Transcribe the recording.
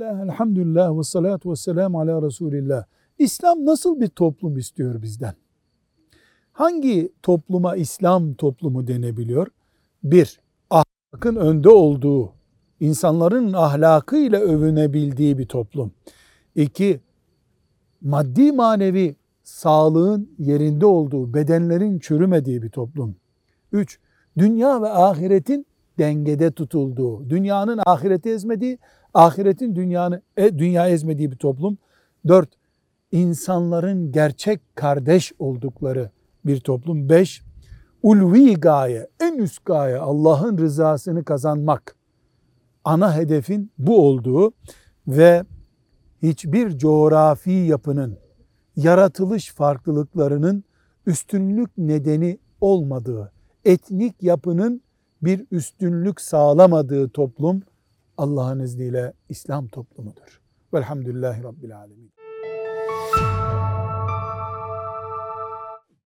Bismillah, elhamdülillah ve salatu ve selamu ala Resulillah. İslam nasıl bir toplum istiyor bizden? Hangi topluma İslam toplumu denebiliyor? Bir, ahlakın önde olduğu, insanların ahlakıyla övünebildiği bir toplum. İki, maddi manevi sağlığın yerinde olduğu, bedenlerin çürümediği bir toplum. Üç, dünya ve ahiretin dengede tutulduğu, dünyanın ahireti ezmediği, ahiretin dünyanı, e, dünya ezmediği bir toplum. Dört, insanların gerçek kardeş oldukları bir toplum. Beş, ulvi gaye, en üst gaye Allah'ın rızasını kazanmak. Ana hedefin bu olduğu ve hiçbir coğrafi yapının, yaratılış farklılıklarının üstünlük nedeni olmadığı, etnik yapının bir üstünlük sağlamadığı toplum Allah'ın izniyle İslam toplumudur. Velhamdülillahi Rabbil Alemin.